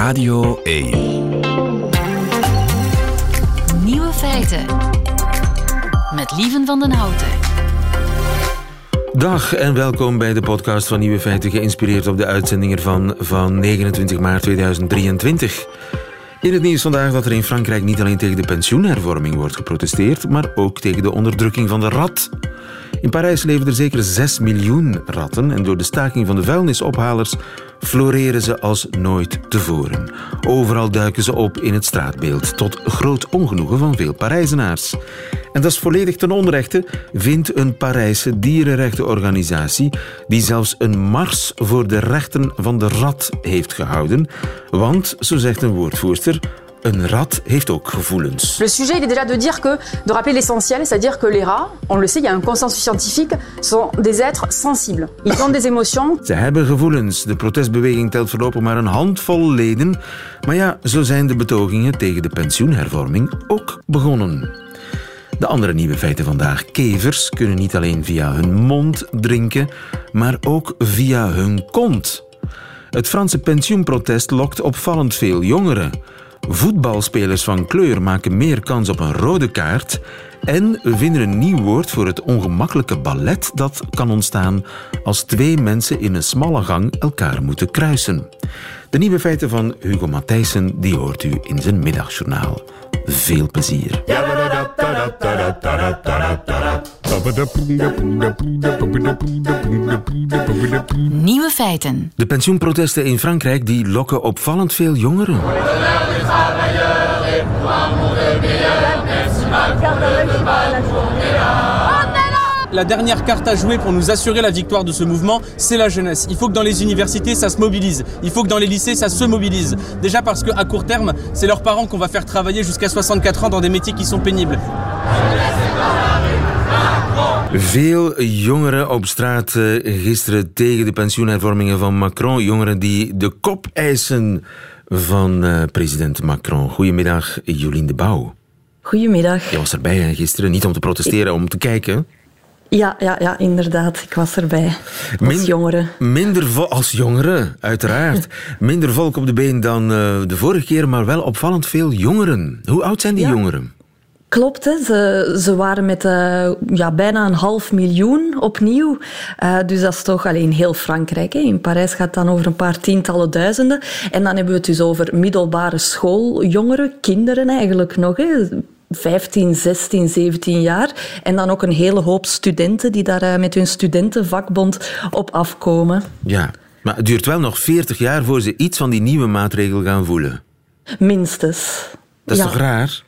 Radio 1. Nieuwe feiten. Met Lieven van den Houten. Dag en welkom bij de podcast van Nieuwe Feiten, geïnspireerd op de uitzending ervan van 29 maart 2023. In het nieuws vandaag dat er in Frankrijk niet alleen tegen de pensioenhervorming wordt geprotesteerd, maar ook tegen de onderdrukking van de rat. In Parijs leven er zeker 6 miljoen ratten en door de staking van de vuilnisophalers floreren ze als nooit tevoren. Overal duiken ze op in het straatbeeld, tot groot ongenoegen van veel Parijzenaars. En dat is volledig ten onrechte, vindt een Parijse dierenrechtenorganisatie, die zelfs een mars voor de rechten van de rat heeft gehouden. Want, zo zegt een woordvoerster, een rat heeft ook gevoelens. Le sujet il est déjà de dire que, de rappeler l'essentiel, c'est-à-dire que les rats, on le sait, il y a un consensus scientifique, sont des êtres sensibles. Ils ont des émotions. Ze hebben gevoelens. De protestbeweging telt voorlopig maar een handvol leden. Maar ja, zo zijn de betogingen tegen de pensioenhervorming ook begonnen. De andere nieuwe feiten vandaag. Kevers kunnen niet alleen via hun mond drinken, maar ook via hun kont. Het Franse pensioenprotest lokt opvallend veel jongeren. Voetbalspelers van kleur maken meer kans op een rode kaart. En we vinden een nieuw woord voor het ongemakkelijke ballet dat kan ontstaan als twee mensen in een smalle gang elkaar moeten kruisen. De nieuwe feiten van Hugo Matthijssen die hoort u in zijn middagjournaal. Veel plezier. Nieuwe feiten. De pensioenprotesten in Frankrijk die lokken opvallend veel jongeren. La dernière carte à jouer pour nous assurer la victoire de ce mouvement, c'est la jeunesse. Il faut que dans les universités, ça se mobilise. Il faut que dans les lycées, ça se mobilise. Déjà parce qu'à court terme, c'est leurs parents qu'on va faire travailler jusqu'à 64 ans dans des métiers qui sont pénibles. Veel jongeren op straat eh, gisteren tegen de pensioenhervormingen van Macron. Jongeren die de kop eisen van eh, president Macron. Goedemiddag, Jolien de Bouw. Goedemiddag. Je was erbij hè, gisteren, niet om te protesteren, om te kijken. Ja, ja, ja, inderdaad. Ik was erbij. Als Min- jongere. Minder als jongeren, uiteraard. Minder volk op de been dan eh, de vorige keer, maar wel opvallend veel jongeren. Hoe oud zijn die Ja. jongeren? Klopt, hè. Ze, ze waren met eh, ja, bijna een half miljoen opnieuw. Eh, dus dat is toch alleen heel Frankrijk. Hè. In Parijs gaat het dan over een paar tientallen duizenden. En dan hebben we het dus over middelbare schooljongeren, kinderen eigenlijk nog. Hè. 15, 16, 17 jaar. En dan ook een hele hoop studenten die daar eh, met hun studentenvakbond op afkomen. Ja, maar het duurt wel nog 40 jaar voor ze iets van die nieuwe maatregel gaan voelen. Minstens. Dat is Ja. toch raar?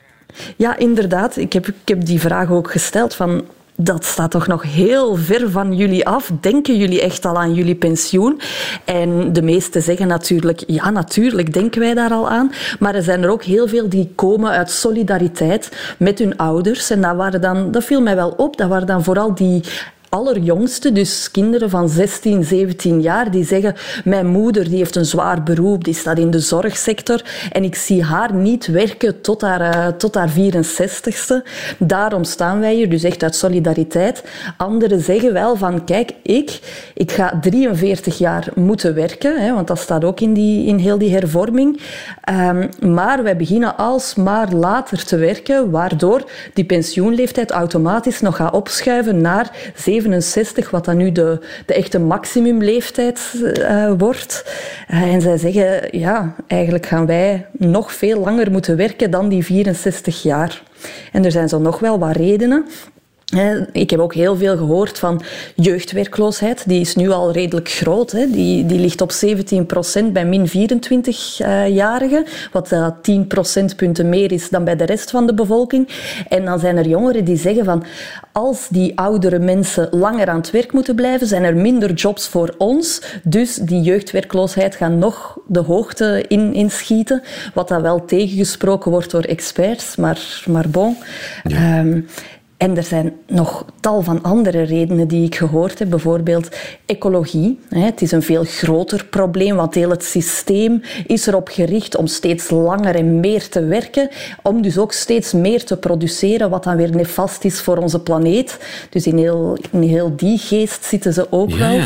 Ja, inderdaad. Ik heb, ik heb die vraag ook gesteld van... Dat staat toch nog heel ver van jullie af. Denken jullie echt al aan jullie pensioen? En de meesten zeggen natuurlijk, ja, natuurlijk denken wij daar al aan. Maar er zijn er ook heel veel die komen uit solidariteit met hun ouders. En dat, waren dan, dat viel mij wel op. Dat waren dan vooral die allerjongste, dus kinderen van 16, 17 jaar, die zeggen: Mijn moeder die heeft een zwaar beroep, die staat in de zorgsector en ik zie haar niet werken tot haar, eh, tot haar 64ste. Daarom staan wij hier, dus echt uit solidariteit. Anderen zeggen wel van: Kijk, ik, ik ga 43 jaar moeten werken, hè, want dat staat ook in, die, in heel die hervorming. Ehm, maar wij beginnen alsmaar later te werken, waardoor die pensioenleeftijd automatisch nog gaat opschuiven naar 67, wat dan nu de, de echte maximumleeftijd eh, wordt. Eh, en zij zeggen, ja, eigenlijk gaan wij nog veel langer moeten werken dan die 64 jaar. En er zijn zo nog wel wat redenen. Ik heb ook heel veel gehoord van jeugdwerkloosheid. Die is nu al redelijk groot. Hè. Die, die ligt op 17% bij min 24-jarigen. wat uh, 10 procentpunten meer is dan bij de rest van de bevolking. En dan zijn er jongeren die zeggen van... als die oudere mensen langer aan het werk moeten blijven, zijn er minder jobs voor ons. Dus die jeugdwerkloosheid gaat nog de hoogte in, inschieten. Wat dan wel tegengesproken wordt door experts. Maar, maar bon... Ehm, en er zijn nog tal van andere redenen die ik gehoord heb. Bijvoorbeeld ecologie. Het is een veel groter probleem, want heel het systeem is erop gericht om steeds langer en meer te werken. Om dus ook steeds meer te produceren, wat dan weer nefast is voor onze planeet. Dus in heel, in heel die geest zitten ze ook Ja, wel.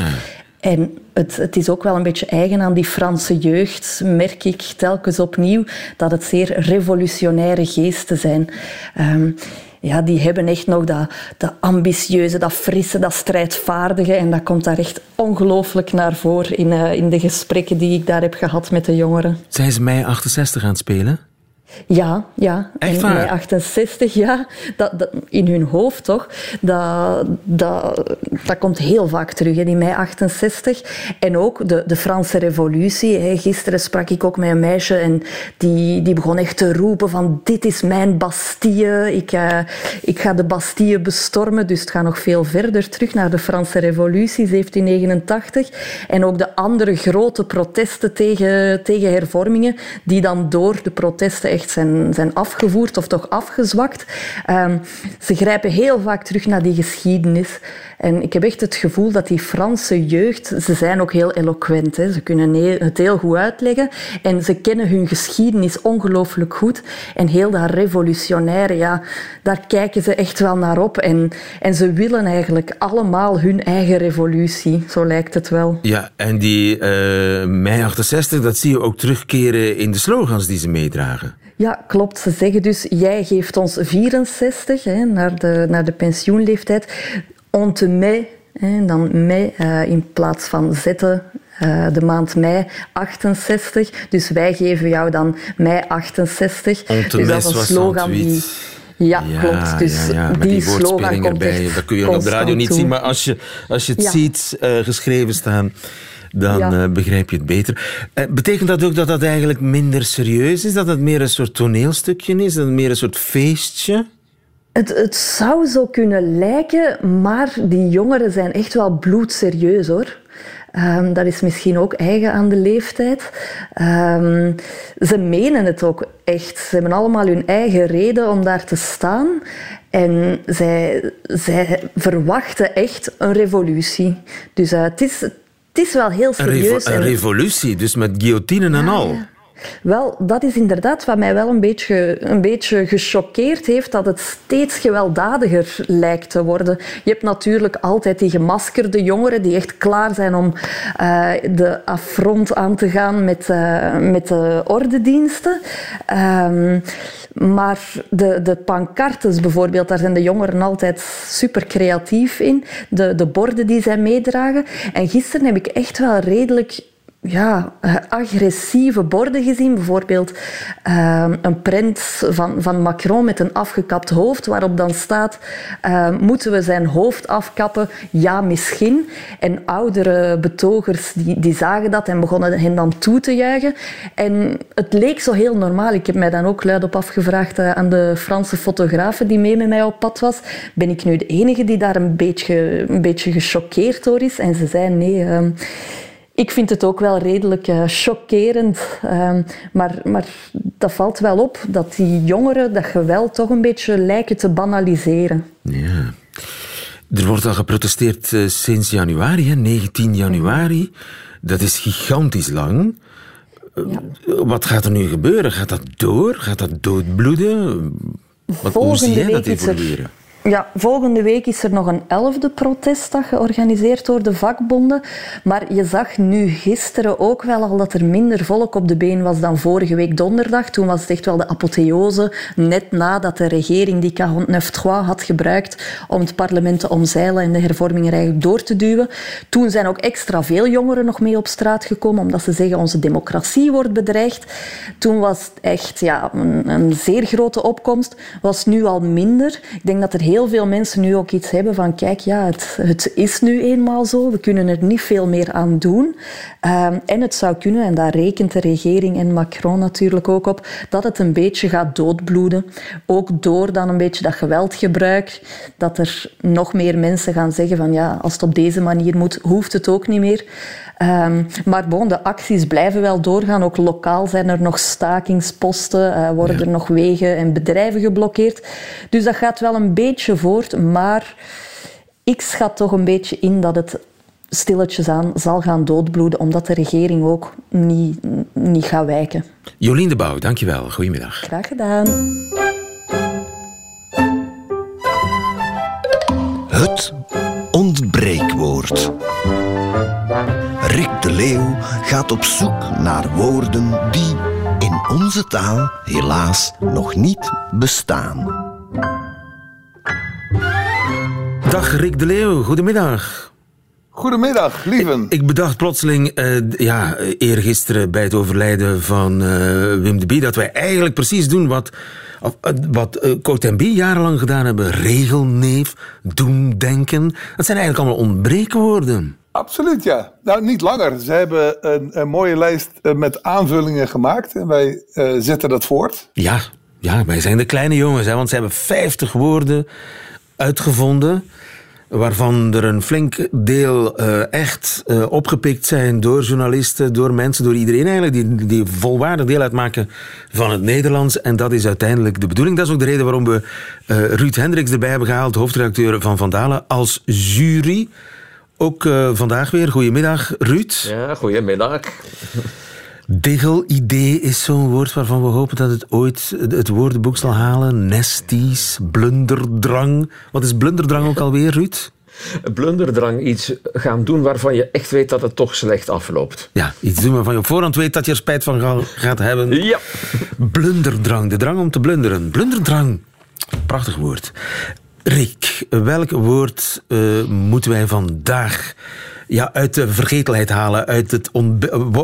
En het, het, is ook wel een beetje eigen aan die Franse jeugd, merk ik telkens opnieuw, dat het zeer revolutionaire geesten zijn. Um, ja, die hebben echt nog dat, dat ambitieuze, dat frisse, dat strijdvaardige. En dat komt daar echt ongelooflijk naar voren in, uh, in de gesprekken die ik daar heb gehad met de jongeren. Zijn ze mei 68 aan het spelen? Ja, ja. Echt en bij 68, ja. Dat, dat, in hun hoofd toch. Dat, dat, dat komt heel vaak terug, in mei 68. En ook de, de Franse revolutie. Hè. Gisteren sprak ik ook met een meisje en die, die begon echt te roepen van dit is mijn Bastille. Ik, uh, ik ga de Bastille bestormen. Dus het gaat nog veel verder terug naar de Franse revolutie, 1789. En ook de andere grote protesten tegen, tegen hervormingen, die dan door de protesten zijn, zijn afgevoerd of toch afgezwakt. Um, ze grijpen heel vaak terug naar die geschiedenis. En ik heb echt het gevoel dat die Franse jeugd, ze zijn ook heel eloquent. Hè. Ze kunnen het heel goed uitleggen en ze kennen hun geschiedenis ongelooflijk goed. En heel dat revolutionaire, ja, daar kijken ze echt wel naar op. En, en ze willen eigenlijk allemaal hun eigen revolutie, zo lijkt het wel. Ja, en die uh, mei 68, dat zie je ook terugkeren in de slogans die ze meedragen. Ja, klopt. Ze zeggen dus, jij geeft ons 64 hè, naar, de, naar de pensioenleeftijd. On te met, hè, dan mei uh, in plaats van zetten uh, de maand mei 68. Dus wij geven jou dan mei 68. On te dus dat is een slogan die... Ja, ja, klopt. Dus ja, ja. die, die slogan komt erbij. Dat kun je op de radio niet zien, maar als je, als je het ziet uh, geschreven staan dan uh, begrijp je het beter. Uh, betekent dat ook dat dat eigenlijk minder serieus is? Dat het meer een soort toneelstukje is? Dat het meer een soort feestje? Het, het zou zo kunnen lijken, maar die jongeren zijn echt wel bloedserieus hoor. Um, dat is misschien ook eigen aan de leeftijd. Um, ze menen het ook echt. Ze hebben allemaal hun eigen reden om daar te staan. En zij, zij verwachten echt een revolutie. Dus uh, het is, het is wel heel serieus. Een, revo een revolutie, dus met guillotine en al. Wel, dat is inderdaad wat mij wel een beetje, een beetje gechoqueerd heeft, dat het steeds gewelddadiger lijkt te worden. Je hebt natuurlijk altijd die gemaskerde jongeren die echt klaar zijn om uh, de affront aan te gaan met, uh, met de ordediensten. Um, maar de, de pancartes bijvoorbeeld, daar zijn de jongeren altijd super creatief in. De, de borden die zij meedragen. En gisteren heb ik echt wel redelijk ja, agressieve borden gezien. Bijvoorbeeld uh, een print van, van Macron met een afgekapt hoofd, waarop dan staat: uh, Moeten we zijn hoofd afkappen? Ja, misschien. En oudere betogers die, die zagen dat en begonnen hen dan toe te juichen. En het leek zo heel normaal. Ik heb mij dan ook luid op afgevraagd uh, aan de Franse fotografe die mee met mij op pad was: Ben ik nu de enige die daar een beetje, een beetje gechoqueerd door is? En ze zei: Nee. Ehm, ik vind het ook wel redelijk uh, chockerend. Uh, maar, maar dat valt wel op dat die jongeren dat geweld toch een beetje lijken te banaliseren. Ja. Er wordt al geprotesteerd uh, sinds januari, hè, 19 januari. Dat is gigantisch lang. Ja. Wat gaat er nu gebeuren? Gaat dat door? Gaat dat doodbloeden? Wat, hoe zie jij dat evolueren? Ja, volgende week is er nog een elfde protestdag georganiseerd door de vakbonden. Maar je zag nu gisteren ook wel al dat er minder volk op de been was dan vorige week donderdag. Toen was het echt wel de apotheose, net nadat de regering die 49 had gebruikt om het parlement te omzeilen en de hervormingen eigenlijk door te duwen. Toen zijn ook extra veel jongeren nog mee op straat gekomen, omdat ze zeggen onze democratie wordt bedreigd. Toen was het echt ja, een, een zeer grote opkomst. Was nu al minder. Ik denk dat er heel heel veel mensen nu ook iets hebben van kijk, ja, het, het is nu eenmaal zo, we kunnen er niet veel meer aan doen. Um, en het zou kunnen, en daar rekent de regering en Macron natuurlijk ook op, dat het een beetje gaat doodbloeden. Ook door dan een beetje dat geweldgebruik, dat er nog meer mensen gaan zeggen van ja, als het op deze manier moet, hoeft het ook niet meer. Um, maar bon, de acties blijven wel doorgaan. Ook lokaal zijn er nog stakingsposten, uh, worden ja. er nog wegen en bedrijven geblokkeerd. Dus dat gaat wel een beetje voort, maar ik schat toch een beetje in dat het stilletjes aan zal gaan doodbloeden, omdat de regering ook niet, niet gaat wijken. Jolien de Bouw, dankjewel. Goedemiddag. Graag gedaan. Het ontbreekwoord. Leeuw gaat op zoek naar woorden die in onze taal helaas nog niet bestaan. Dag Rick de Leeuw, goedemiddag. Goedemiddag, lieven. Ik bedacht plotseling, uh, ja, eergisteren bij het overlijden van uh, Wim de Bie, dat wij eigenlijk precies doen wat, wat uh, Cote jarenlang gedaan hebben. Regelneef, doen, denken. Dat zijn eigenlijk allemaal ontbreekwoorden. Absoluut, ja. Nou, niet langer. Ze hebben een, een mooie lijst met aanvullingen gemaakt en wij zetten dat voort. Ja, ja, wij zijn de kleine jongens, hè, want ze hebben 50 woorden uitgevonden waarvan er een flink deel uh, echt opgepikt zijn door journalisten, door mensen, door iedereen eigenlijk, die, die volwaardig deel uitmaken van het Nederlands. En dat is uiteindelijk de bedoeling. Dat is ook de reden waarom we Ruud Hendricks erbij hebben gehaald, hoofdredacteur van Vandalen, als jury. Ook vandaag weer. Goedemiddag, Ruud. Ja, goedemiddag. Digel-idee is zo'n woord waarvan we hopen dat het ooit het woordenboek zal halen. Nesties, blunderdrang. Wat is blunderdrang ook alweer, Ruud? Blunderdrang, iets gaan doen waarvan je echt weet dat het toch slecht afloopt. Ja, iets doen waarvan je op voorhand weet dat je er spijt van gaat hebben. Ja. Blunderdrang, de drang om te blunderen. Blunderdrang, prachtig woord. Rick, welk woord uh, moeten wij vandaag ja, uit de vergetelheid halen. Uit het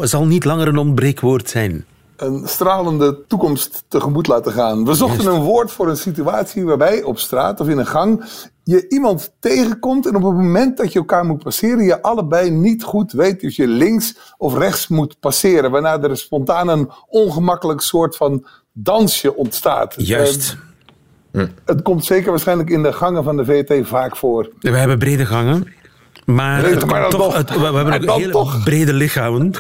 zal niet langer een ontbreekwoord zijn. Een stralende toekomst tegemoet laten gaan. We zochten een woord voor een situatie waarbij op straat of in een gang je iemand tegenkomt en op het moment dat je elkaar moet passeren, je allebei niet goed weet of je links of rechts moet passeren. Waarna er spontaan een ongemakkelijk soort van dansje ontstaat. Juist. Uh, het komt zeker waarschijnlijk in de gangen van de VT vaak voor. We hebben brede gangen. Maar, het maar toch, het, we, hebben ook hele brede lichamen.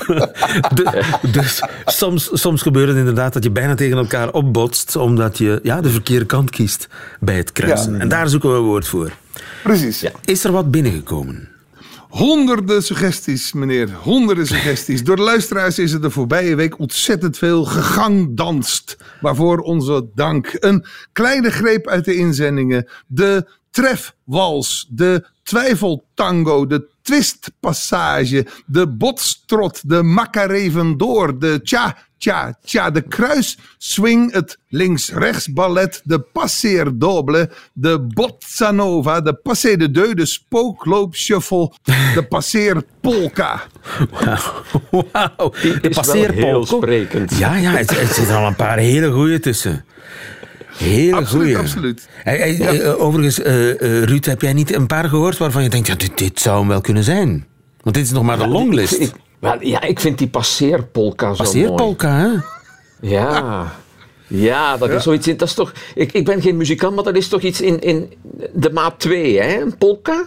dus soms, soms gebeurt het inderdaad dat je bijna tegen elkaar opbotst, omdat je ja, de verkeerde kant kiest bij het kruisen. En daar zoeken we een woord voor. Precies. Ja. Is er wat binnengekomen? Honderden suggesties, meneer. Honderden suggesties. Door de luisteraars is er de voorbije week ontzettend veel gegangdanst. Waarvoor onze dank. Een kleine greep uit de inzendingen. De trefwals, de twijfeltango, de twistpassage, de botstrot, de macarevendoor, de tja, tja, tja, de kruisswing, het links-rechts ballet, de passeerdoble, de bossa nova, de passé de deux, de spookloopshuffle, de passeerpolka. Wauw, de passeerpolka. Ja, ja, het, het zitten al een paar hele goeie tussen. Heel absoluut, absoluut. Hey, hey, Overigens, uh, uh, Ruud, heb jij niet een paar gehoord waarvan je denkt, ja, dit, dit zou hem wel kunnen zijn? Want dit is nog maar de longlist. Ik, wel, ja, ik vind die passeerpolka zo passeerpolka, mooi. hè? Ja. Ja, dat is zoiets in. Dat is toch, ik, ik ben geen muzikant, maar dat is toch iets in, in de maat 2, hè? Een polka?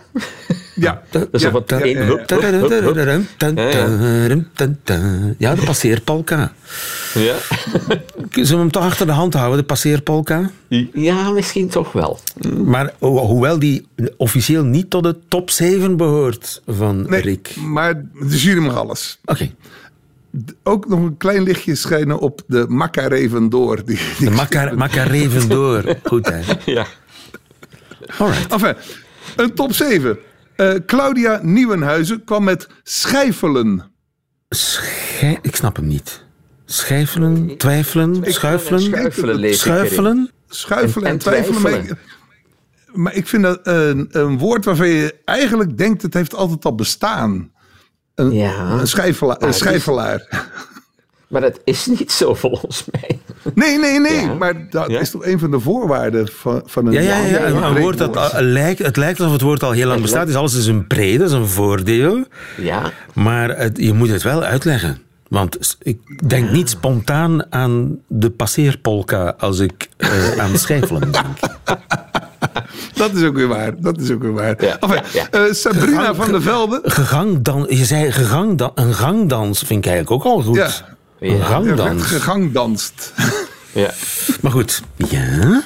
Ja. Dat is ja, wat ja, ja, de passeerpolka. Ja. Zullen we hem toch achter de hand houden, de passeerpolka? Ja, misschien toch wel. Maar hoewel die officieel niet tot de top 7 behoort van nee, Rick. maar de jury mag alles. Oké. Okay ook nog een klein lichtje schijnen op de Macarevendoor. Die, die de Macarevendoor. Goed, hè? Ja. Alright. Enfin, een top 7. Uh, Claudia Nieuwenhuizen kwam met schijfelen. Schij ik snap hem niet. Schijfelen, twijfelen, ik, schuifelen? Schuifelen, schuifelen? Schuifelen en, en twijfelen. twijfelen. Maar, maar, ik vind dat een, een woord waarvan je eigenlijk denkt... het heeft altijd al bestaan. Een, ja, een, schijfela, een schijfelaar. Maar dat is niet zo volgens mij. Nee, nee, nee. Ja. Maar dat ja. is toch een van de voorwaarden van, van een... Ja, ja, ja, ja een woord dat al, lijkt, het lijkt alsof het woord al heel lang bestaat. Dus alles is een pre, dat is een voordeel. Ja. Maar het, je moet het wel uitleggen. Want ik denk niet spontaan aan de passeerpolka als ik uh, aan schijfelen denk. Dat is ook weer waar. Dat is ook weer waar. Ja, enfin, ja, ja. Uh, Sabrina Gegang, van der Velde. Gegangdan, je zei gegangdan, een gangdans vind ik eigenlijk ook al goed. Ja. Een gangdans. gegangdanst. Ja. Maar goed. Ja?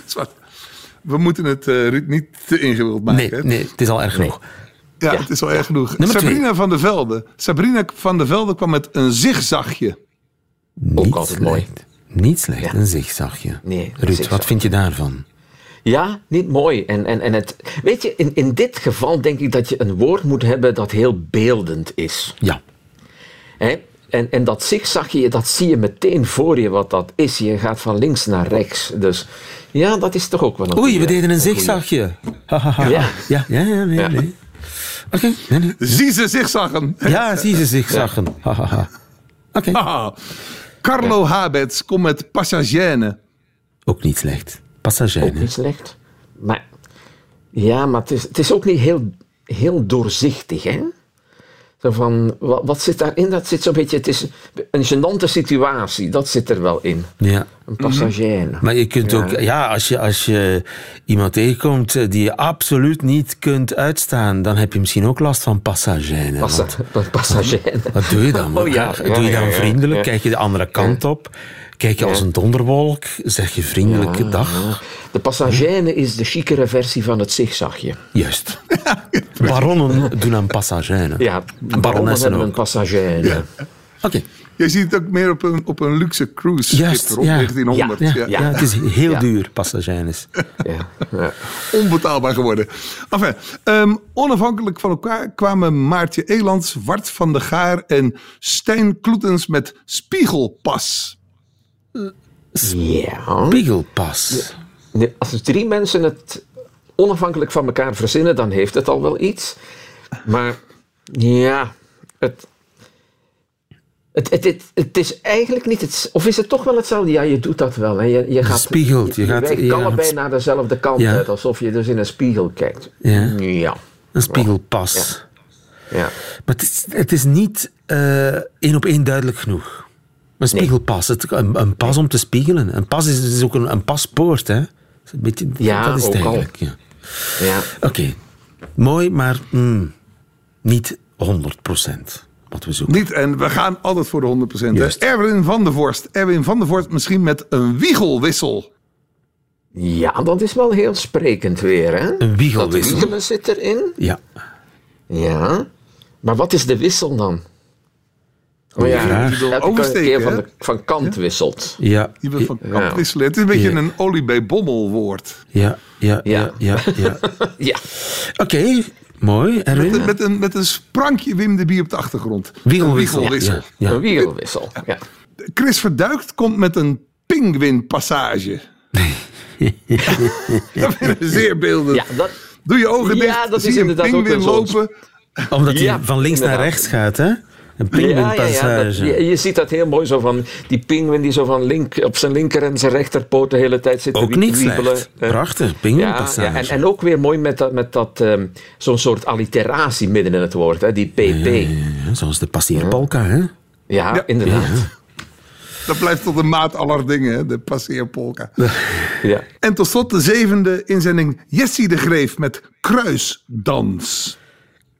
We moeten het uh, niet te ingewikkeld maken. Nee, nee, het is al erg genoeg. Ja, het is al erg genoeg. Nummer Sabrina twee. van der Velde. Sabrina van der Velde kwam met een zigzagje. Ook altijd mooi. Niet slecht, een zigzagje. Nee, Ruud, wat vind je daarvan? Ja, niet mooi. En, en, en het, weet je, in, in dit geval denk ik dat je een woord moet hebben dat heel beeldend is. Ja. Hè? En, en dat zigzagje, dat zie je meteen voor je wat dat is. Je gaat van links naar rechts. Dus ja, dat is toch ook wel een Oei, we deden een zigzagje. Ha, ha, ha. Ja. Ja, ja, ja, nee, Ja. nee. Oké, nee, nee. Zie ze zigzaggen. Ja, zie ze zigzaggen. Ha, ha, ha. Oké, Haha. Carlo Habets komt met Passagienne. ook niet slecht. Ook Passagier. niet slecht. Maar ja, maar het is, het is ook niet heel, heel doorzichtig, hè? Zo van, wat, wat zit daarin? Dat zit zo'n beetje, het is een gênante situatie, dat zit er wel in. Ja. Een passagier. Maar je kunt Ja. ook, ja, als je, als je iemand tegenkomt eh, die je absoluut niet kunt uitstaan, dan heb je misschien ook last van passagier. Passa. Wat doe je dan? Oh ja, doe je dan vriendelijk? Kijk je de andere kant op? Kijk je als een donderwolk? Zeg je vriendelijke Ja, dag? ja. De passagier is de chicere versie van het zigzagje. Juist. Baronnen doen aan passagier. Ja, baronnen baronessen hebben een ook. passagier. Oké, Je ziet het ook meer op een, op een luxe cruise juist. rond Ja. 1900. Ja, Ja. ja, het is heel Ja. duur, passagiers. Ja, ja. Onbetaalbaar geworden. Enfin, ehm, onafhankelijk van elkaar kwamen Maartje Elands, Wart van de Gaar en Stijn Kloetens met Spiegelpas. Ja. Spiegelpas. Nee, Als drie mensen het onafhankelijk van elkaar verzinnen, dan heeft het al wel iets. Maar ja, het, het, het, het, het is eigenlijk niet het. Of is het toch wel hetzelfde? Ja, je doet dat wel. Hè. Je, je gaat, spiegelt, je Je, gaat- je allebei naar dezelfde kant Ja. uit, alsof je dus in een spiegel kijkt. Ja. Ja. Een spiegelpas. ja. Maar het is, het is niet eh, één op één duidelijk genoeg. Een spiegelpas, het, een, een pas om te spiegelen. Een pas is, is ook een, een paspoort, hè? Dat is Een beetje, Ja, dat is het ook al. eigenlijk. Ja. ja. Oké, mooi, maar mm, niet 100% wat we zoeken. Niet, en we gaan altijd voor de 100%. hè. Juist. Erwin van der Vorst. Erwin van der Vorst misschien met een wiegelwissel. Ja, dat is wel heel sprekend weer. Hè? Een wiegelwissel. Dat wiegelen zit erin. Ja, Ja. Maar wat is de wissel dan? Oh ja. Je wil elke oversteken, keer van, de, van kant wisselt. ja, Je wil van kant Ja. wisselen. Het is een beetje Ja. een olie bij bommel woord. ja, ja, ja, Ja. ja. ja. Ja. Oké, mooi, Erwin. Met, met, een, met een sprankje Wim de Bie op de achtergrond. Wiegelwissel. Een wiegelwissel. Ja, ja. Een wiegelwissel. Ja. Chris Verduikt komt met een pinguïnpassage. dat vind ik zeer beeldend. ja, dat, Doe je ogen Ja, dicht, dat is een inderdaad ook zo. lopen. Omdat hij Ja, van links naar rechts gaat, hè? Een ja, ja, je, ziet dat heel mooi zo van die pinguïn die zo van link, op zijn linker en zijn rechterpoot de hele tijd zit te Ook wie- niet wiebelen. slecht. Eh, Prachtig, Ja, pinguïnpassage. ja, en, en ook weer mooi met dat, met dat ehm, zo'n soort alliteratie midden in het woord, hè, die PP. Ja, Ja, zoals de passeerpolka, hè? Ja. inderdaad. Dat blijft tot de maat aller dingen, hè, de passeerpolka. Ja. En tot slot de zevende inzending. Jessie de Greef met Kruisdans.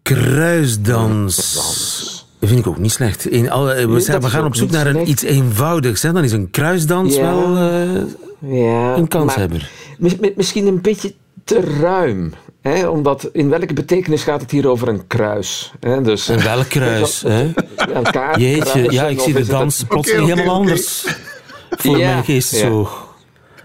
Kruisdans. Dat vind ik ook niet slecht. In alle, we, we gaan op zoek naar een iets eenvoudigs. Hè? Dan is een kruisdans Ja. wel eh, Ja, een kanshebber. misschien een beetje te ruim. Hè? Omdat in welke betekenis gaat het hier over een kruis? Hè? Dus, Een welk kruis, hè? Elkaar Jeetje, kruisen, ja, ik zie de dans oké, helemaal anders voor Ja, mijn geest ja. zo.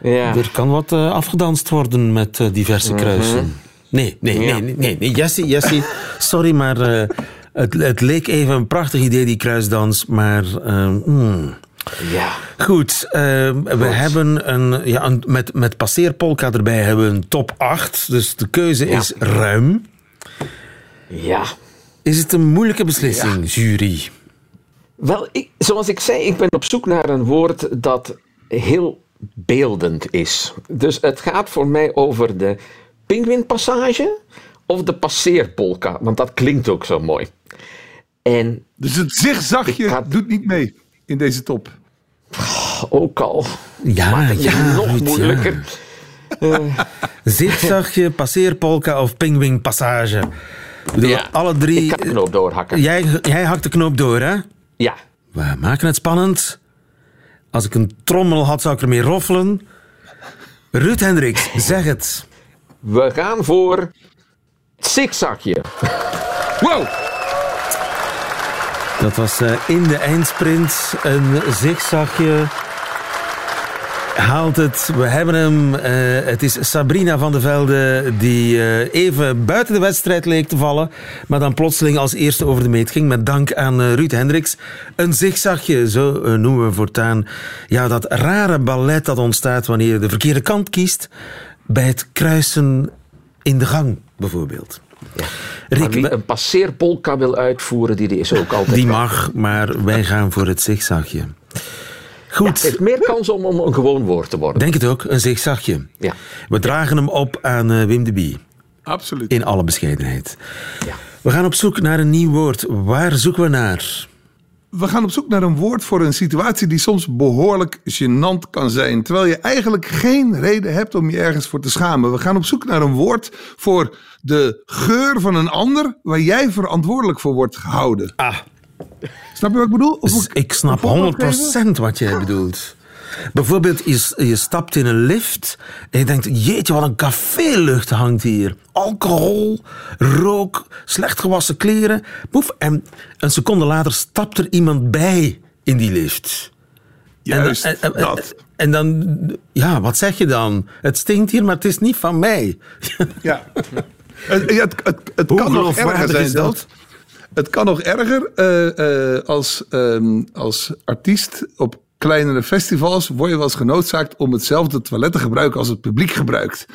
Ja. Er kan wat eh, afgedanst worden met eh, diverse kruisen. Nee, nee, nee, Ja. nee, nee, nee. Jessie, Jessie, sorry, maar eh, het, het leek even een prachtig idee, die kruisdans, maar... eh, hmm. ja. Goed, eh, we hebben een, ja, een, met, met passeerpolka erbij hebben we een top 8. Dus de keuze Ja. is ruim. Ja. Is het een moeilijke beslissing, jury? Wel, ik, zoals ik zei, ik ben op zoek naar een woord dat heel beeldend is. Dus het gaat voor mij over de pinguïnpassage of de passeerpolka, want dat klinkt ook zo mooi. En Dus het zigzagje doet niet mee in deze top. ook al Ja, het ja, nog Ruud, ja. moeilijker. Zigzagje, passeerpolka of pingwingpassage? Ik bedoel, Ja, alle drie... Ik kan de knoop doorhakken. Jij, jij hakt de knoop door, hè? Ja. We maken het spannend. Als ik een trommel had, zou ik ermee roffelen. Ruud Hendricks, zeg het. We gaan voor zigzagje. Wow! Dat was eh, in de eindsprint een zigzagje. haalt het. We hebben hem. Eh, het is Sabrina van der Velde die eh, even buiten de wedstrijd leek te vallen, maar dan plotseling als eerste over de meet ging met dank aan Ruud Hendricks. Een zigzagje, zo noemen we voortaan. Ja, dat rare ballet dat ontstaat wanneer je de verkeerde kant kiest bij het kruisen in de gang, bijvoorbeeld. Ja. Rick, wie een passeerpolka wil uitvoeren, die is ook altijd... Die mag, maar wij gaan voor het zigzagje. Goed. het heeft meer kans om, om, een gewoon woord te worden. Denk het ook, een zigzagje. Ja. We dragen hem op aan uh, Wim de Bie. Absoluut. In alle bescheidenheid. Ja. We gaan op zoek naar een nieuw woord. Waar zoeken we naar? We gaan op zoek naar een woord voor een situatie die soms behoorlijk gênant kan zijn. Terwijl je eigenlijk geen reden hebt om je ergens voor te schamen. We gaan op zoek naar een woord voor de geur van een ander waar jij verantwoordelijk voor wordt gehouden. Ah. Snap je wat ik bedoel? Of ik, snap 100% wat jij bedoelt. Bijvoorbeeld, je, je stapt in een lift en je denkt: jeetje, wat een cafélucht hangt hier. Alcohol, rook, slecht gewassen kleren. Boef, en een seconde later stapt er iemand bij in die lift. Juist, en, en, en, dan, ja, wat zeg je dan? Het stinkt hier, maar het is niet van mij. Ja. het, het, het, het kan nog erger zijn dat? Het kan nog erger uh, uh, als, um, als artiest op kleinere festivals word je wel eens genoodzaakt om hetzelfde toilet te gebruiken als het publiek gebruikt.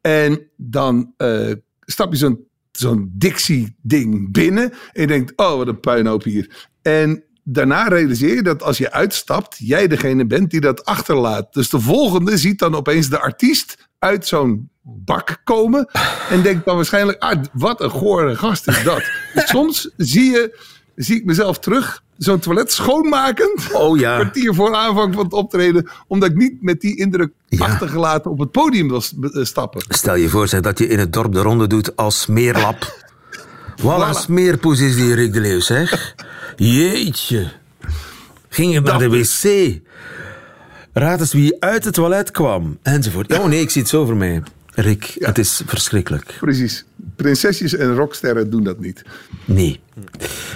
En dan uh, stap je zo'n zo'n Dixie-ding binnen en je denkt, oh wat een puinhoop hier. En daarna realiseer je dat als je uitstapt, jij degene bent die dat achterlaat. Dus de volgende ziet dan opeens de artiest uit zo'n bak komen. En denkt dan waarschijnlijk, ah, wat een gore gast is dat. Dus soms zie, je, zie ik mezelf terug, zo'n toilet schoonmaken. Oh ja. Een kwartier voor aanvang van het optreden. Omdat ik niet met die indruk achtergelaten op het podium wil eh, stappen. Stel je voor zeg, dat je in het dorp de ronde doet als smeerlap. Wat een smeerpoes is die Rick de Leeuw, zeg. Jeetje. Ging je naar de wc? Raad eens wie uit het toilet kwam. Enzovoort. Oh nee, ik zie het zo voor mij. Rick, het is verschrikkelijk. Precies. Prinsesjes en rocksterren doen dat niet. Nee.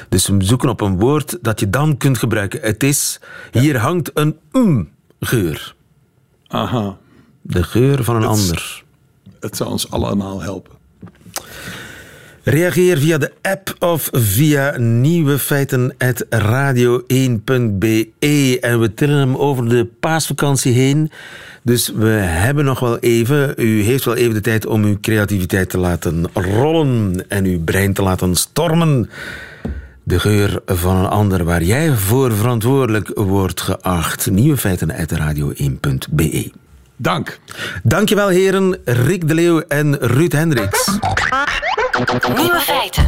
Dus we zoeken op een woord dat je dan kunt gebruiken. Het is, hier hangt een um geur. Aha. De geur van een ander. Het zou ons allemaal helpen. Reageer via de app of via nieuwefeiten.radio1.be. En we tillen hem over de paasvakantie heen. Dus we hebben nog wel even, u heeft wel even de tijd om uw creativiteit te laten rollen en uw brein te laten stormen. De geur van een ander waar jij voor verantwoordelijk wordt geacht. Nieuwe feiten uit radio1.be. Dank. Dankjewel heren, Rick de Leeuw en Ruud Hendricks. Nieuwe feiten.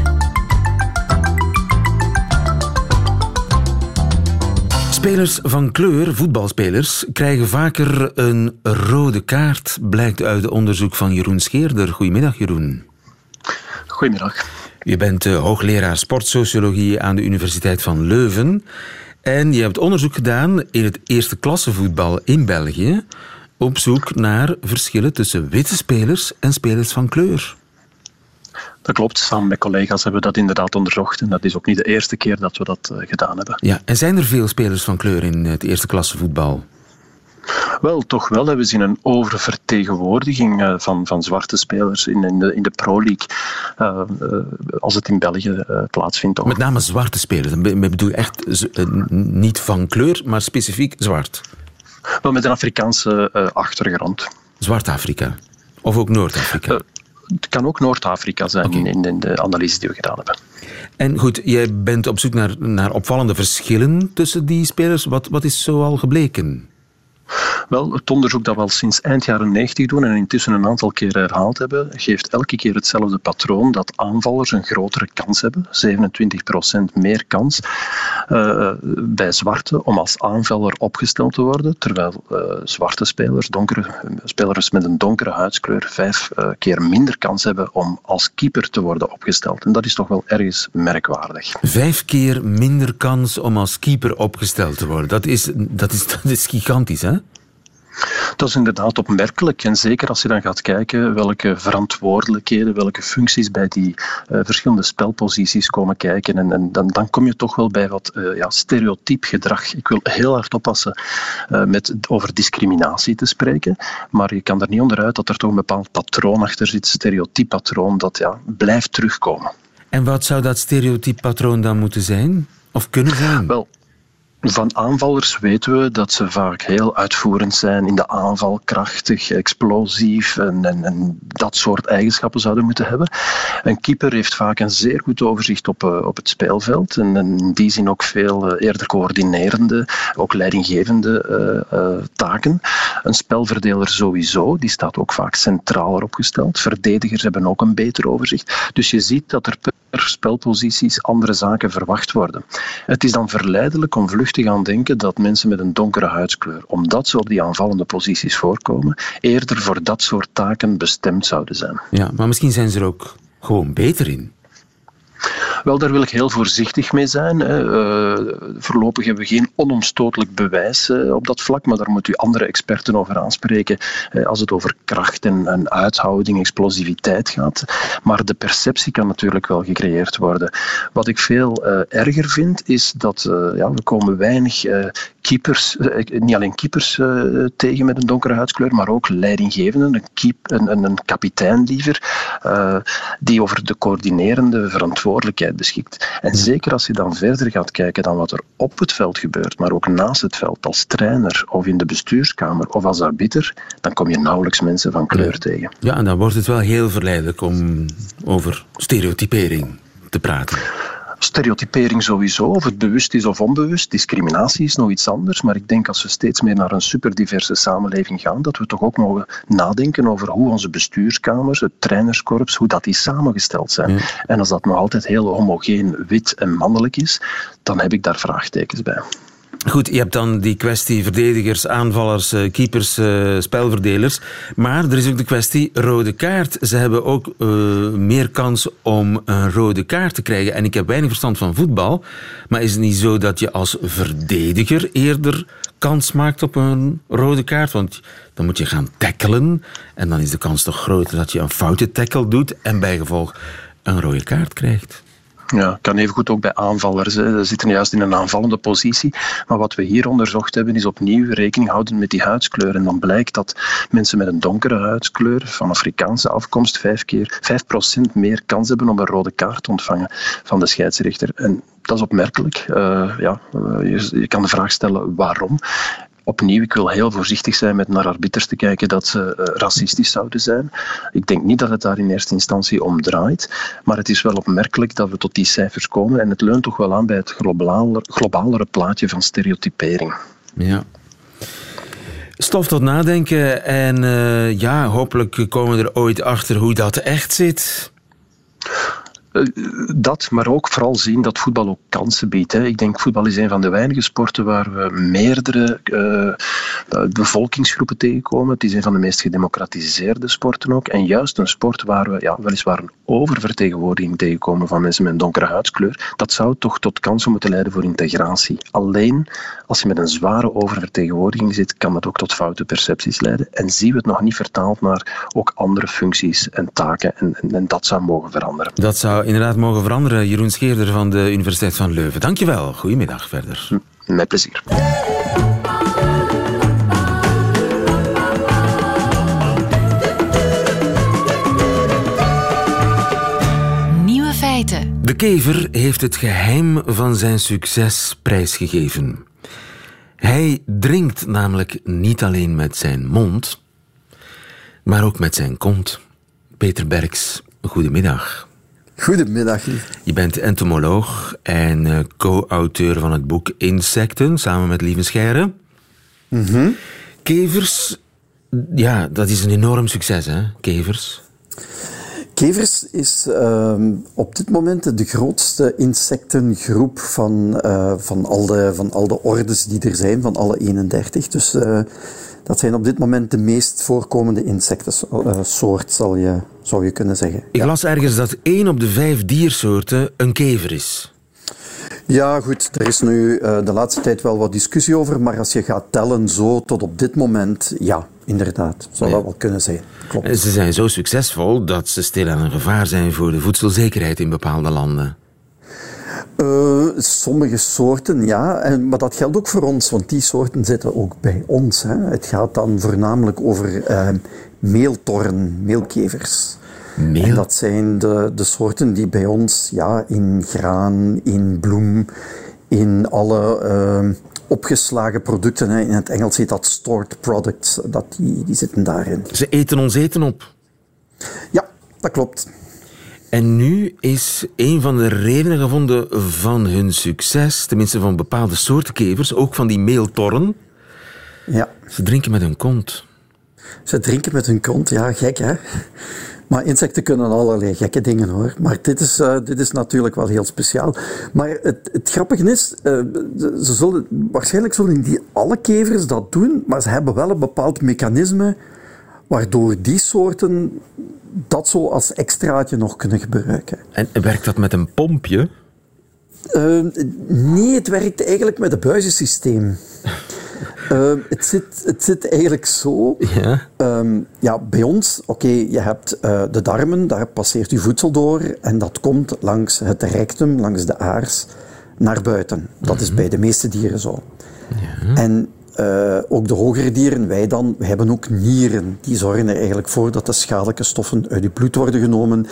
Spelers van kleur, voetbalspelers, krijgen vaker een rode kaart, blijkt uit onderzoek van Jeroen Scheerder. Goedemiddag, Jeroen. Goedemiddag. Je bent uh, hoogleraar sportsociologie aan de Universiteit van Leuven. En je hebt onderzoek gedaan in het eerste klasse voetbal in België op zoek naar verschillen tussen witte spelers en spelers van kleur. Dat klopt, samen met collega's hebben we dat inderdaad onderzocht. En dat is ook niet de eerste keer dat we dat uh, gedaan hebben. Ja, en zijn er veel spelers van kleur in het eerste klasse voetbal? Wel, toch wel. We zien een oververtegenwoordiging uh, van, van zwarte spelers in, in, de, in de Pro League. Uh, als het in België plaatsvindt. Met name zwarte spelers. Ik bedoel echt niet van kleur, maar specifiek zwart. Wel met een Afrikaanse achtergrond. Zwart-Afrika? Of ook Noord-Afrika? Het kan ook Noord-Afrika zijn in, in, de analyse die we gedaan hebben. En goed, jij bent op zoek naar, naar opvallende verschillen tussen die spelers. Wat, wat is zo al gebleken? Wel, het onderzoek dat we al sinds eind jaren 90 doen en intussen een aantal keer herhaald hebben, geeft elke keer hetzelfde patroon dat aanvallers een grotere kans hebben, 27% meer kans uh, bij zwarte om als aanvaller opgesteld te worden, terwijl uh, zwarte spelers, donkere, spelers met een donkere huidskleur, vijf uh, keer minder kans hebben om als keeper te worden opgesteld. En dat is toch wel ergens merkwaardig. Vijf keer minder kans om als keeper opgesteld te worden. Dat is, dat is, dat is gigantisch, hè? Dat is inderdaad opmerkelijk. En zeker als je dan gaat kijken welke verantwoordelijkheden, welke functies bij die uh, verschillende spelposities komen kijken. En, en dan, dan, kom je toch wel bij wat uh, ja, stereotyp gedrag. Ik wil heel hard oppassen uh, met over discriminatie te spreken. Maar je kan er niet onderuit dat er toch een bepaald patroon achter zit, stereotyp patroon, dat ja, blijft terugkomen. En wat zou dat stereotyp patroon dan moeten zijn? Of kunnen zijn? Wel, van aanvallers weten we dat ze vaak heel uitvoerend zijn in de aanval, krachtig, explosief en, en, en, dat soort eigenschappen zouden moeten hebben. Een keeper heeft vaak een zeer goed overzicht op, uh, op het speelveld en, in die zin ook veel uh, eerder coördinerende, ook leidinggevende uh, taken. Een spelverdeler sowieso, die staat ook vaak centraler opgesteld. Verdedigers hebben ook een beter overzicht. Dus je ziet dat er per spelposities andere zaken verwacht worden. Het is dan verleidelijk om vlucht te gaan denken dat mensen met een donkere huidskleur, omdat ze op die aanvallende posities voorkomen, eerder voor dat soort taken bestemd zouden zijn. Ja, maar misschien zijn ze er ook gewoon beter in. Wel, daar wil ik heel voorzichtig mee zijn. Uh, voorlopig hebben we geen onomstotelijk bewijs uh, op dat vlak, maar daar moet u andere experten over aanspreken uh, als het over kracht en, uithouding, explosiviteit gaat. Maar de perceptie kan natuurlijk wel gecreëerd worden. Wat ik veel erger vind, is dat ja, we komen weinig keepers, niet alleen keepers tegen met een donkere huidskleur, maar ook leidinggevenden, een, keep, een, een kapitein liever, die over de coördinerende verantwoordelijkheid beschikt. En zeker als je dan verder gaat kijken dan wat er op het veld gebeurt, maar ook naast het veld, als trainer of in de bestuurskamer of als arbiter, dan kom je nauwelijks mensen van kleur tegen. Ja, en dan wordt het wel heel verleidelijk om over stereotypering te praten. Stereotypering sowieso, of het bewust is of onbewust. Discriminatie is nog iets anders. Maar ik denk als we steeds meer naar een superdiverse samenleving gaan, dat we toch ook mogen nadenken over hoe onze bestuurskamers, het trainerskorps, hoe dat die samengesteld zijn. En als dat nog altijd heel homogeen, wit en mannelijk is, dan heb ik daar vraagtekens bij. Goed, je hebt dan die kwestie verdedigers, aanvallers, eh, keepers, uh, spelverdelers. Maar er is ook de kwestie rode kaart. Ze hebben ook uh, meer kans om een rode kaart te krijgen. En ik heb weinig verstand van voetbal. Maar is het niet zo dat je als verdediger eerder kans maakt op een rode kaart? Want dan moet je gaan tackelen. En dan is de kans toch groter dat je een foute tackle doet. En bijgevolg een rode kaart krijgt. Ja, kan evengoed ook bij aanvallers. Hè. Ze zitten juist in een aanvallende positie. Maar wat we hier onderzocht hebben, is opnieuw rekening houden met die huidskleur. En dan blijkt dat mensen met een donkere huidskleur van Afrikaanse afkomst vijf, keer, vijf procent meer kans hebben om een rode kaart te ontvangen van de scheidsrechter. En dat is opmerkelijk. Uh, ja, je, je kan de vraag stellen waarom opnieuw, ik wil heel voorzichtig zijn met naar arbiters te kijken dat ze uh, racistisch zouden zijn. Ik denk niet dat het daar in eerste instantie om draait, maar het is wel opmerkelijk dat we tot die cijfers komen en het leunt toch wel aan bij het globaler, globalere plaatje van stereotypering. Ja. Stof tot nadenken en uh, ja, hopelijk komen we er ooit achter hoe dat echt zit. Eh, dat, maar ook vooral zien dat voetbal ook kansen biedt. Hè. Ik denk voetbal is een van de weinige sporten waar we meerdere uh, bevolkingsgroepen tegenkomen. Het is een van de meest gedemocratiseerde sporten ook. En juist een sport waar we ja, weliswaar een oververtegenwoordiging tegenkomen van mensen met een donkere huidskleur, dat zou toch tot kansen moeten leiden voor integratie. Alleen als je met een zware oververtegenwoordiging zit, kan dat ook tot foute percepties leiden. En zien we het nog niet vertaald naar ook andere functies en taken. En, en, en dat zou mogen veranderen. Dat zou inderdaad mogen veranderen. Jeroen Scheerder van de Universiteit van Leuven. Dankjewel. Goedemiddag verder. Met plezier. Nieuwe feiten. De kever heeft het geheim van zijn succes prijsgegeven. Hij drinkt namelijk niet alleen met zijn mond, maar ook met zijn kont. Peter Berks, goedemiddag. Goedemiddag. Je bent entomoloog en uh, co-auteur van het boek Insecten, samen met Lieve Scheire. Mm Kevers, ja, dat is een enorm succes, hè? Kevers. Kevers is uh, op dit moment de grootste insectengroep van, uh, van, al de, van al de ordes die er zijn, van alle 31. Dus uh, dat zijn op dit moment de meest voorkomende insectensoort, zal je, zou je kunnen zeggen. Ik las ergens dat één op de vijf diersoorten een kever is. Ja, goed. Er is nu uh, de laatste tijd wel wat discussie over, maar als je gaat tellen zo tot op dit moment, ja, inderdaad. Zou dat wel kunnen zijn. Klopt. En Ze zijn zo succesvol dat ze stilaan een gevaar zijn voor de voedselzekerheid in bepaalde landen. Eh, sommige soorten, ja. En, maar dat geldt ook voor ons, want die soorten zitten ook bij ons. Hè. Het gaat dan voornamelijk over eh, meeltorren, meelkevers. Meel? En dat zijn de, de soorten die bij ons ja, in graan, in bloem, in alle eh, opgeslagen producten, hè. in het Engels heet dat stored products, dat die, die zitten daarin. Ze eten ons eten op. Ja, dat klopt. En nu is een van de redenen gevonden van hun succes, tenminste van bepaalde soorten kevers, ook van die meeltorren. Ja. Ze drinken met hun kont. Ze drinken met hun kont, ja, gek hè. Maar insecten kunnen allerlei gekke dingen hoor. Maar dit is, eh, dit is natuurlijk wel heel speciaal. Maar het, het grappige is, eh, ze zullen, waarschijnlijk zullen die alle kevers dat doen, maar ze hebben wel een bepaald mechanisme waardoor die soorten dat zo als extraatje nog kunnen gebruiken. En werkt dat met een pompje? Uh, nee, het werkt eigenlijk met een buizensysteem. Uh, het, zit, het zit eigenlijk zo. Ja. Um, ja, bij ons, oké, okay, je hebt uh, de darmen, daar passeert je voedsel door en dat komt langs het rectum, langs de aars, naar buiten. Dat is bij de meeste dieren zo. Ja. En uh, ook de hogere dieren, wij dan, we hebben ook nieren. Die zorgen er eigenlijk voor dat de schadelijke stoffen uit je bloed worden genomen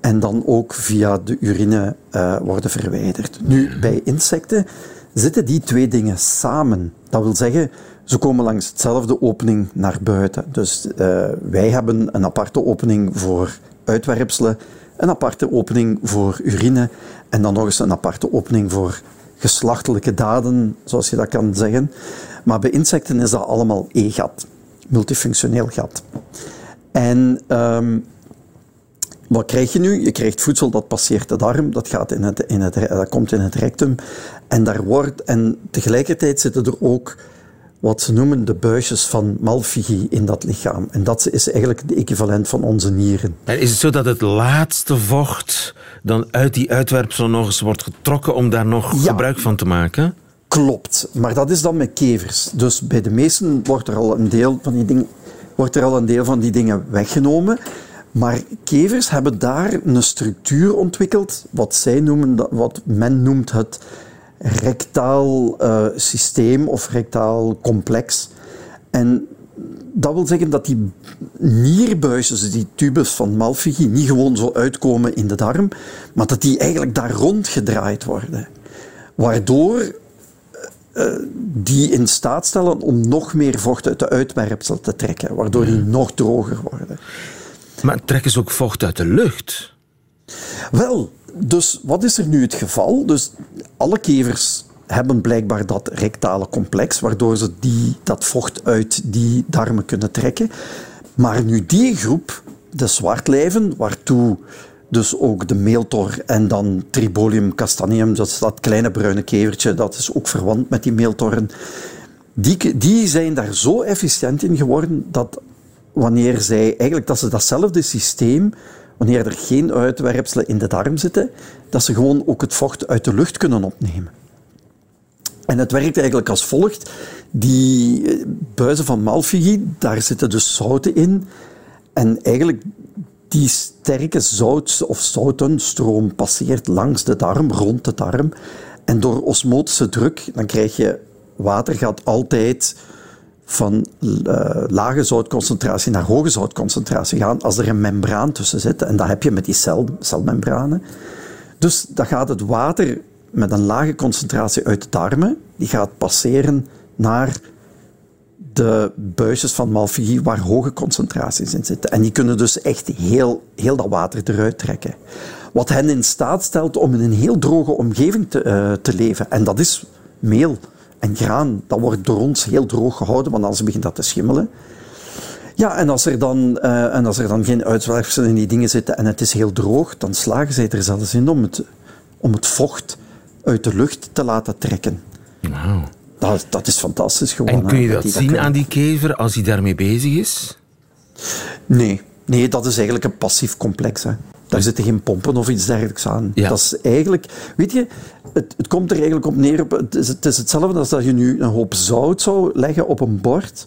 en dan ook via de urine uh, worden verwijderd. Nu, bij insecten zitten die twee dingen samen. Dat wil zeggen, ze komen langs hetzelfde opening naar buiten. Dus uh, wij hebben een aparte opening voor uitwerpselen, een aparte opening voor urine en dan nog eens een aparte opening voor geslachtelijke daden, zoals je dat kan zeggen. Maar bij insecten is dat allemaal E-gat, multifunctioneel gat. En um, wat krijg je nu? Je krijgt voedsel dat passeert de darm, dat, gaat in het, in het, dat komt in het rectum. En, daar wordt, en tegelijkertijd zitten er ook wat ze noemen de buisjes van Malpighi in dat lichaam. En dat is eigenlijk de equivalent van onze nieren. En is het zo dat het laatste vocht dan uit die uitwerpsel nog eens wordt getrokken om daar nog ja. gebruik van te maken? Klopt, maar dat is dan met kevers. Dus bij de meesten wordt er al een deel van die dingen, wordt er al een deel van die dingen weggenomen. Maar kevers hebben daar een structuur ontwikkeld, wat, zij noemen, wat men noemt het rectaal uh, systeem of rectaal complex. En dat wil zeggen dat die nierbuisjes, die tubes van Malpighi, niet gewoon zo uitkomen in de darm, maar dat die eigenlijk daar rond gedraaid worden. Waardoor uh, die in staat stellen om nog meer vocht uit de uitwerpsel te trekken, waardoor die nog droger worden. Maar trekken ze ook vocht uit de lucht? Wel, dus wat is er nu het geval? Dus alle kevers hebben blijkbaar dat rectale complex, waardoor ze die, dat vocht uit die darmen kunnen trekken. Maar nu die groep, de zwartlijven, waartoe dus ook de meeltor en dan Tribolium castaneum, dat is dat kleine bruine kevertje, dat is ook verwant met die meeltorren. Die, die zijn daar zo efficiënt in geworden dat wanneer zij eigenlijk dat ze datzelfde systeem, wanneer er geen uitwerpselen in de darm zitten, dat ze gewoon ook het vocht uit de lucht kunnen opnemen. En het werkt eigenlijk als volgt. Die eh, buizen van Malpighi, daar zitten dus zouten in. En eigenlijk die sterke zout- of zoutenstroom passeert langs de darm, rond de darm. En door osmotische druk, dan krijg je water gaat altijd van uh, lage zoutconcentratie naar hoge zoutconcentratie gaan als er een membraan tussen zit. En dat heb je met die cel, celmembranen. Dus dan gaat het water met een lage concentratie uit de darmen, die gaat passeren naar de buisjes van Malpighi waar hoge concentraties in zitten. En die kunnen dus echt heel, heel dat water eruit trekken. Wat hen in staat stelt om in een heel droge omgeving te, uh, te leven. En dat is meel en graan. Dat wordt door ons heel droog gehouden, want anders begint dat te schimmelen. Ja, en als er dan, uh, en als er dan geen uitwerpselen in die dingen zitten en het is heel droog, dan slagen zij er zelfs in om het, om het vocht uit de lucht te laten trekken. Wow. Dat, dat is fantastisch gewoon. En kun je dat, dat zien aan die kever als hij daarmee bezig is? Nee, nee dat is eigenlijk een passief complex. Hè. Daar zitten geen pompen of iets dergelijks aan. Ja. Dat is eigenlijk... Weet je, het, het komt er eigenlijk op neer... Op, het, is, het is hetzelfde als dat je nu een hoop zout zou leggen op een bord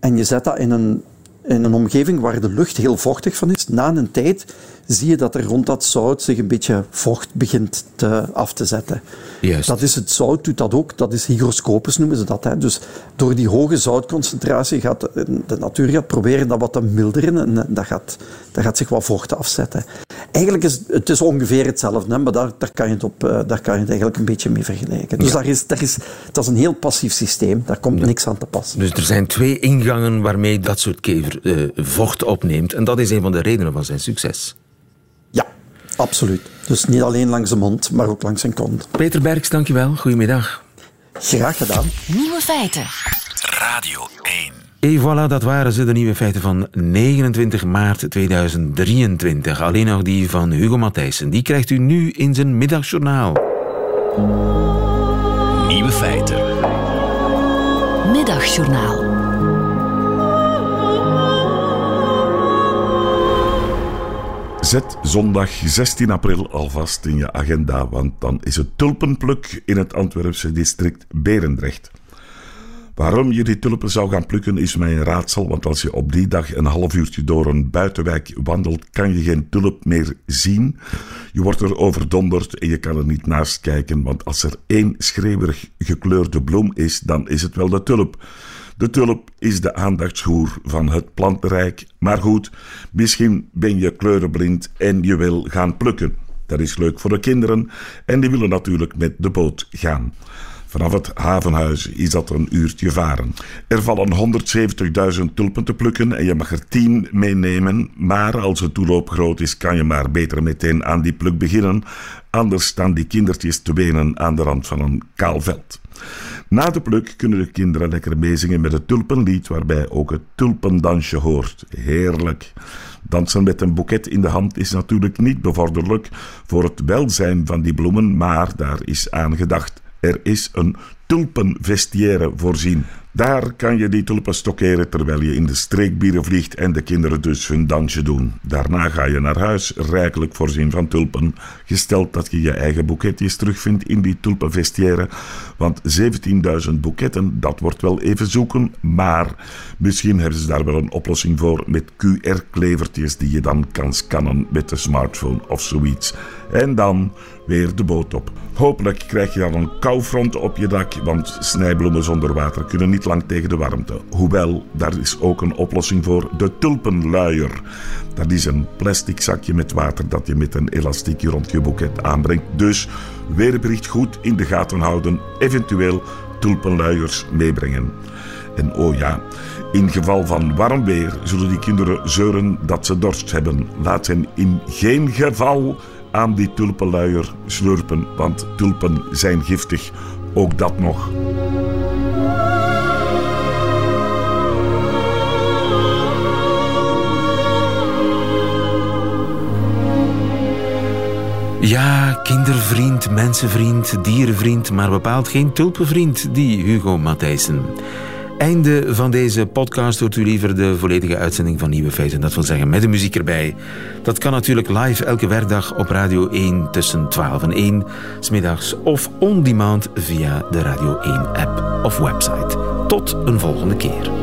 en je zet dat in een, in een omgeving waar de lucht heel vochtig van is, na een tijd zie je dat er rond dat zout zich een beetje vocht begint te, af te zetten. Juist. Dat is het zout, doet dat ook. Dat is hygroscopisch noemen ze dat. Hè. Dus door die hoge zoutconcentratie gaat de, de natuur gaat proberen dat wat te milderen en dat gaat, dat gaat zich wat vocht afzetten. Eigenlijk is het is ongeveer hetzelfde, hè, maar daar, daar, kan je het op, eh, daar kan je het eigenlijk een beetje mee vergelijken. Dus daar is, daar is, dat is een heel passief systeem. Daar komt niks aan te passen. Dus er zijn twee ingangen waarmee dat soort eh, vocht opneemt. En dat is een van de redenen van zijn succes. Ja, absoluut. Dus niet alleen langs de mond, maar ook langs zijn kont. Peter Berks, dankjewel. Goedemiddag. Graag gedaan. Nieuwe feiten. Radio 1. Et voilà, dat waren ze, de nieuwe feiten van 29 maart 2023. Alleen nog die van Hugo Matthijssen. Die krijgt u nu in zijn middagjournaal. Nieuwe feiten. Middagjournaal. Zet zondag 16 april alvast in je agenda, want dan is het tulpenpluk in het Antwerpse district Berendrecht. Waarom je die tulpen zou gaan plukken is mij een raadsel, want als je op die dag een half uurtje door een buitenwijk wandelt, kan je geen tulp meer zien. Je wordt er overdonderd en je kan er niet naast kijken, want als er één schreeuwerig gekleurde bloem is, dan is het wel de tulp. De tulp is de aandachtshoer van het plantenrijk. Maar goed, misschien ben je kleurenblind en je wil gaan plukken. Dat is leuk voor de kinderen en die willen natuurlijk met de boot gaan. Vanaf het havenhuis is dat een uurtje varen. Er vallen 170.000 tulpen te plukken en je mag er 10 meenemen. Maar als het toeloop groot is, kan je maar beter meteen aan die pluk beginnen. Anders staan die kindertjes te wenen aan de rand van een kaal veld. Na de pluk kunnen de kinderen lekker meezingen met het tulpenlied, waarbij ook het tulpendansje hoort. Heerlijk. Dansen met een boeket in de hand is natuurlijk niet bevorderlijk voor het welzijn van die bloemen, maar daar is aan gedacht. Er is een tulpenvestiaire voorzien. Daar kan je die tulpen stockeren terwijl je in de streekbieren vliegt en de kinderen dus hun dansje doen. Daarna ga je naar huis, rijkelijk voorzien van tulpen. Gesteld dat je je eigen boeketjes terugvindt in die tulpenvestiaire. Want 17.000 boeketten, dat wordt wel even zoeken. Maar misschien hebben ze daar wel een oplossing voor met QR-klevertjes die je dan kan scannen met de smartphone of zoiets. En dan weer de boot op. Hopelijk krijg je dan een koufront op je dak, want snijbloemen zonder water kunnen niet lang tegen de warmte. Hoewel, daar is ook een oplossing voor, de tulpenluier. Dat is een plastic zakje met water dat je met een elastiekje rond je boeket aanbrengt. Dus weerbericht goed in de gaten houden, eventueel tulpenluiers meebrengen. En oh ja, in geval van warm weer zullen die kinderen zeuren dat ze dorst hebben. Laat hen in geen geval aan die tulpenluier slurpen, want tulpen zijn giftig. Ook dat nog. Ja, kindervriend, mensenvriend, dierenvriend, maar bepaald geen tulpenvriend, die Hugo Matthijssen. Einde van deze podcast hoort u liever de volledige uitzending van Nieuwe Feiten. Dat wil zeggen met de muziek erbij. Dat kan natuurlijk live elke werkdag op Radio 1 tussen 12 en 1 smiddags of on demand via de Radio 1 app of website. Tot een volgende keer.